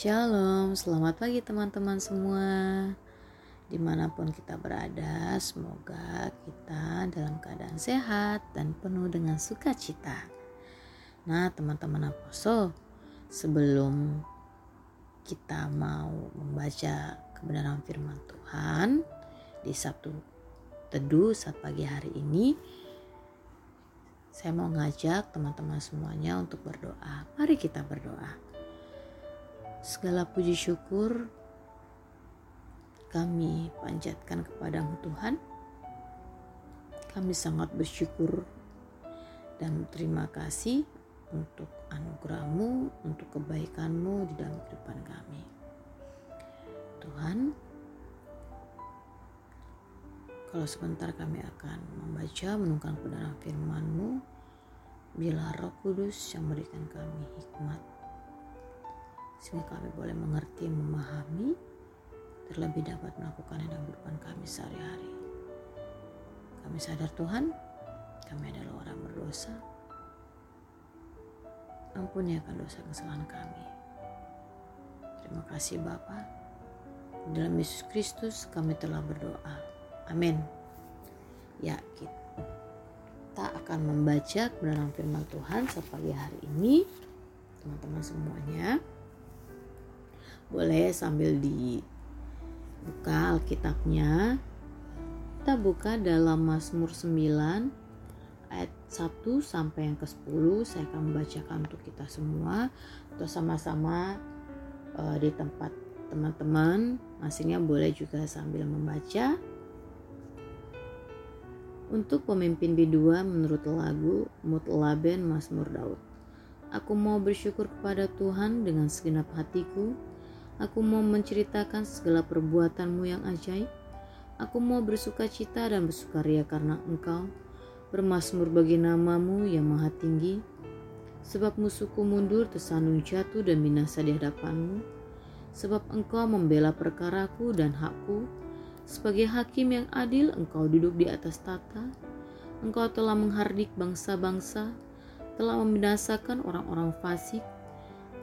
Shalom, selamat pagi teman-teman semua Di mana pun kita berada, semoga kita dalam keadaan sehat dan penuh dengan sukacita Nah teman-teman Aposo, sebelum kita mau membaca kebenaran firman Tuhan Di Sabtu Teduh saat pagi hari ini saya mau ngajak teman-teman semuanya untuk berdoa. Mari kita berdoa. Segala puji syukur kami panjatkan kepadamu Tuhan. Kami sangat bersyukur dan terima kasih untuk anugerahmu, untuk kebaikanmu di dalam kehidupan kami. Tuhan, kalau sebentar kami akan membaca menunggang kebenaran firman-Mu, bila Roh Kudus yang memberikan kami hikmat, sehingga kami boleh mengerti, memahami, terlebih dapat melakukannya dalam kehidupan kami sehari-hari. Kami sadar Tuhan, kami adalah orang berdosa. Ampuni akan dosa kesalahan kami. Terima kasih Bapa. Dalam Yesus Kristus kami telah berdoa. Amin. Ya, kita akan membaca kebenaran firman Tuhan sepagi hari ini. Teman-teman semuanya. Boleh sambil dibuka Alkitabnya. Kita buka dalam Mazmur 9 ayat 1 sampai yang ke-10 saya akan membacakan untuk kita semua atau sama-sama uh, di tempat teman-teman masingnya boleh juga sambil membaca untuk pemimpin B2 menurut lagu Mutlaben Mazmur Daud. Aku mau bersyukur kepada Tuhan dengan segenap hatiku. Aku mau menceritakan segala perbuatanmu yang ajaib. Aku mau bersuka cita dan bersukaria karena engkau. Bermasmur bagi namamu yang maha tinggi. Sebab musuhku mundur tersandung jatuh dan binasa di hadapanmu. Sebab engkau membela perkaraku dan hakku sebagai hakim yang adil, engkau duduk di atas tata. Engkau telah menghardik bangsa-bangsa, telah membinasakan orang-orang fasik.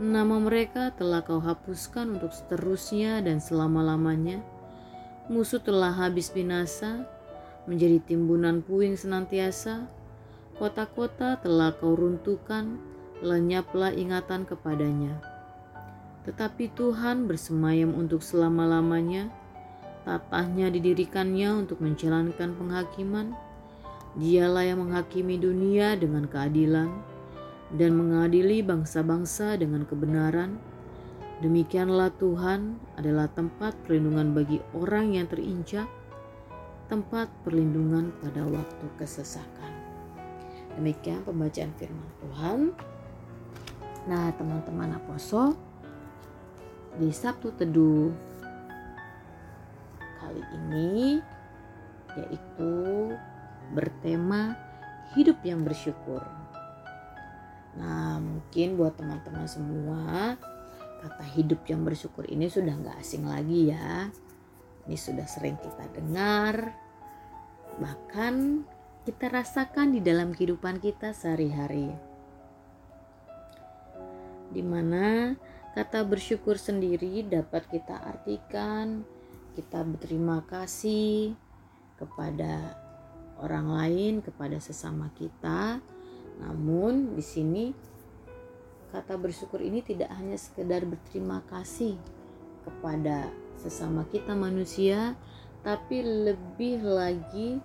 Nama mereka telah kau hapuskan untuk seterusnya dan selama-lamanya. Musuh telah habis binasa, menjadi timbunan puing senantiasa. Kota-kota telah kau runtuhkan, lenyaplah ingatan kepadanya. Tetapi Tuhan bersemayam untuk selama-lamanya Tatahnya didirikannya untuk menjalankan penghakiman. Dialah yang menghakimi dunia dengan keadilan dan mengadili bangsa-bangsa dengan kebenaran. Demikianlah Tuhan adalah tempat perlindungan bagi orang yang terinjak, tempat perlindungan pada waktu kesesakan. Demikian pembacaan firman Tuhan. Nah, teman-teman aposol, di Sabtu Teduh kali ini yaitu bertema hidup yang bersyukur. Nah mungkin buat teman-teman semua kata hidup yang bersyukur ini sudah nggak asing lagi ya. Ini sudah sering kita dengar, bahkan kita rasakan di dalam kehidupan kita sehari-hari. Di mana kata bersyukur sendiri dapat kita artikan kita berterima kasih kepada orang lain, kepada sesama kita. Namun di sini kata bersyukur ini tidak hanya sekedar berterima kasih kepada sesama kita manusia, tapi lebih lagi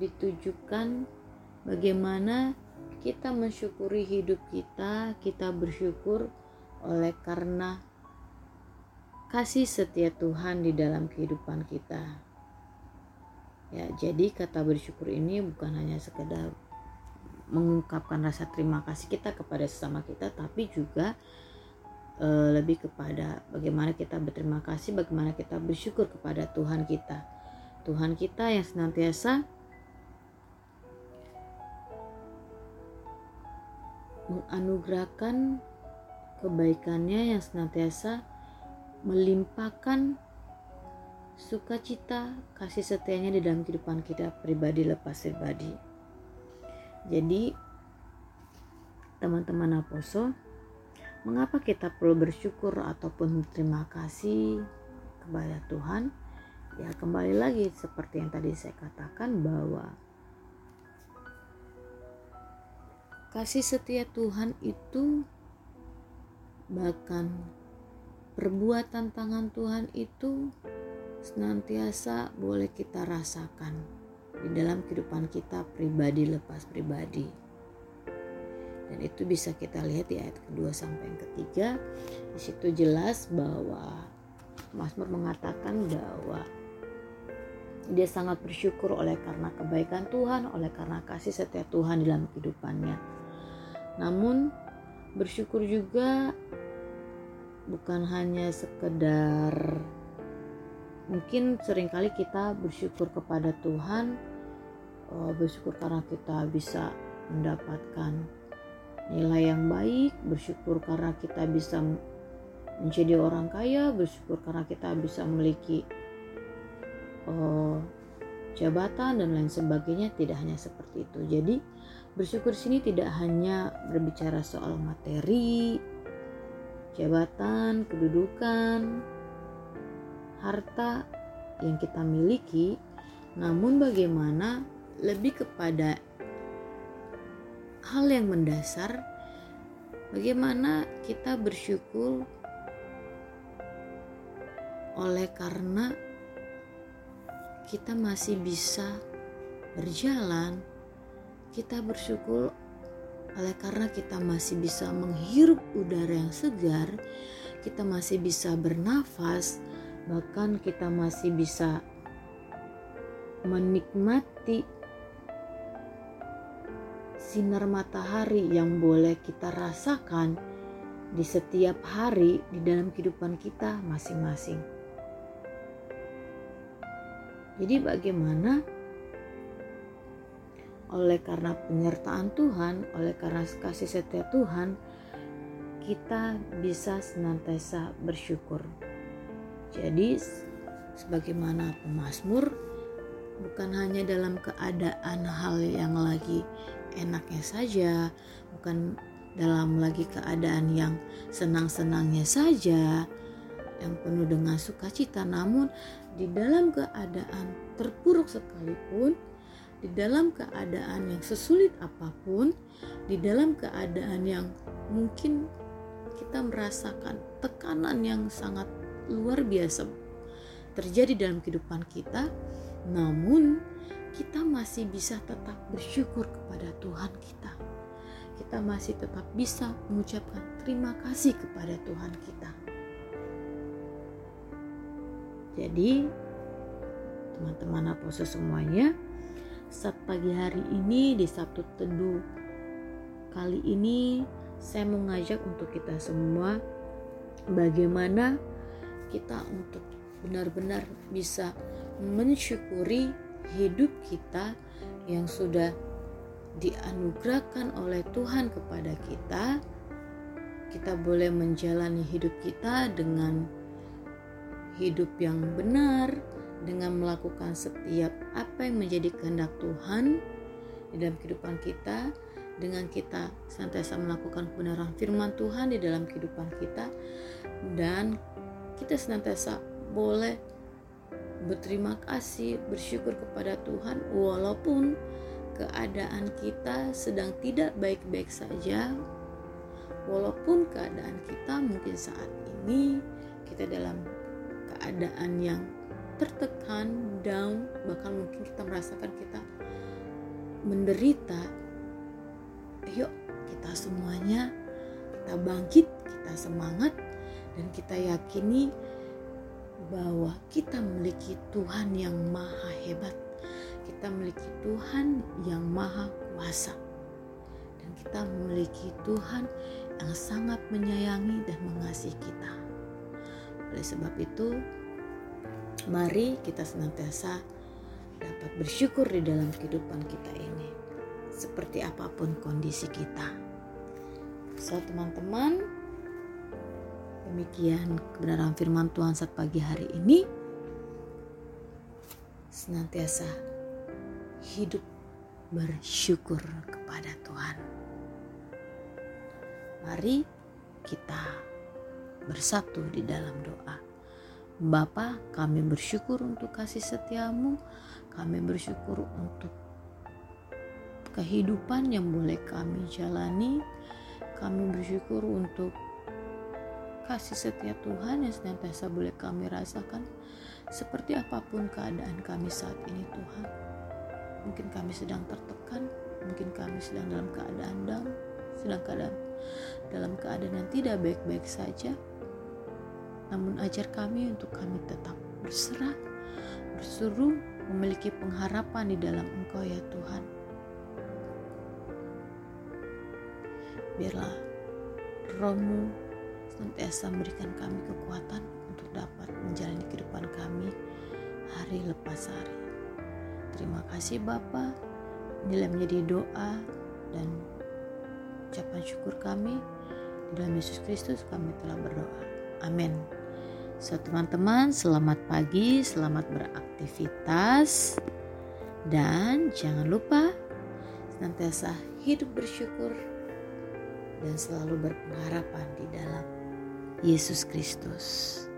ditujukan bagaimana kita mensyukuri hidup kita, kita bersyukur oleh karena kasih setia Tuhan di dalam kehidupan kita. Ya, jadi kata bersyukur ini bukan hanya sekedar mengungkapkan rasa terima kasih kita kepada sesama kita, tapi juga e, lebih kepada bagaimana kita berterima kasih, bagaimana kita bersyukur kepada Tuhan kita. Tuhan kita yang senantiasa menganugerahkan kebaikannya yang senantiasa melimpahkan sukacita kasih setianya di dalam kehidupan kita pribadi lepas pribadi. Jadi teman-teman aposo Mengapa kita perlu bersyukur ataupun terima kasih kepada Tuhan? Ya, kembali lagi seperti yang tadi saya katakan bahwa kasih setia Tuhan itu bahkan perbuatan tangan Tuhan itu senantiasa boleh kita rasakan di dalam kehidupan kita pribadi lepas pribadi. Dan itu bisa kita lihat di ayat kedua sampai yang ketiga. Di situ jelas bahwa Mazmur mengatakan bahwa dia sangat bersyukur oleh karena kebaikan Tuhan, oleh karena kasih setia Tuhan dalam kehidupannya. Namun bersyukur juga bukan hanya sekedar mungkin sering kali kita bersyukur kepada Tuhan oh, bersyukur karena kita bisa mendapatkan nilai yang baik bersyukur karena kita bisa menjadi orang kaya bersyukur karena kita bisa memiliki oh, jabatan dan lain sebagainya tidak hanya seperti itu. Jadi bersyukur sini tidak hanya berbicara soal materi jabatan kedudukan harta yang kita miliki, namun bagaimana lebih kepada hal yang mendasar, bagaimana kita bersyukur oleh karena kita masih bisa berjalan, kita bersyukur oleh karena kita masih bisa menghirup udara yang segar, kita masih bisa bernafas, bahkan kita masih bisa menikmati sinar matahari yang boleh kita rasakan di setiap hari di dalam kehidupan kita masing-masing. Jadi bagaimana oleh karena penyertaan Tuhan, oleh karena kasih setia Tuhan, kita bisa senantiasa bersyukur. Jadi sebagaimana pemazmur bukan hanya dalam keadaan hal yang lagi enaknya saja, bukan dalam lagi keadaan yang senang-senangnya saja, yang penuh dengan sukacita, namun di dalam keadaan terpuruk sekalipun, di dalam keadaan yang sesulit apa pun, di dalam keadaan yang mungkin kita merasakan tekanan yang sangat luar biasa terjadi dalam kehidupan kita, namun kita masih bisa tetap bersyukur kepada Tuhan kita. Kita masih tetap bisa mengucapkan terima kasih kepada Tuhan kita. Jadi, teman-teman apostle semuanya, saat pagi hari ini di Sabtu Teduh kali ini saya mengajak untuk kita semua bagaimana kita untuk benar-benar bisa mensyukuri hidup kita yang sudah dianugerahkan oleh Tuhan kepada kita. Kita boleh menjalani hidup kita dengan hidup yang benar, dengan melakukan setiap apa yang menjadi kehendak Tuhan di dalam kehidupan kita, dengan kita senantiasa melakukan kebenaran firman Tuhan di dalam kehidupan kita, dan kita senantiasa boleh berterima kasih, bersyukur kepada Tuhan walaupun keadaan kita sedang tidak baik-baik saja. Walaupun keadaan kita mungkin saat ini kita dalam keadaan yang tertekan, down, bahkan mungkin kita merasakan kita menderita. Yuk, kita semuanya kita bangkit, kita semangat dan kita yakini bahwa kita memiliki Tuhan yang maha hebat. Kita memiliki Tuhan yang maha kuasa. Dan kita memiliki Tuhan yang sangat menyayangi dan mengasihi kita. Oleh sebab itu, mari kita senantiasa dapat bersyukur di dalam kehidupan kita ini. Seperti apa pun kondisi kita. So teman-teman, Demikian kebenaran firman Tuhan saat pagi hari ini. Senantiasa hidup bersyukur kepada Tuhan. Mari kita bersatu di dalam doa. Bapa, kami bersyukur untuk kasih setiamu. Kami bersyukur untuk kehidupan yang boleh kami jalani. Kami bersyukur untuk kasih setia Tuhan yang senantiasa boleh kami rasakan seperti apa pun keadaan kami saat ini Tuhan. Mungkin kami sedang tertekan, mungkin kami sedang dalam keadaan down, sedang keadaan dalam keadaan yang tidak baik-baik saja. Namun ajar kami untuk kami tetap berserah, berseru, memiliki pengharapan di dalam Engkau ya Tuhan. Biarlah rohmu senantiasa memberikan kami kekuatan untuk dapat menjalani kehidupan kami hari lepas hari. Terima kasih Bapak. Inilah menjadi doa dan ucapan syukur kami. Di dalam Yesus Kristus kami telah berdoa. Amin. So teman-teman selamat pagi, selamat beraktivitas. Dan jangan lupa senantiasa hidup bersyukur dan selalu berpengharapan di dalam Yesus Kristus.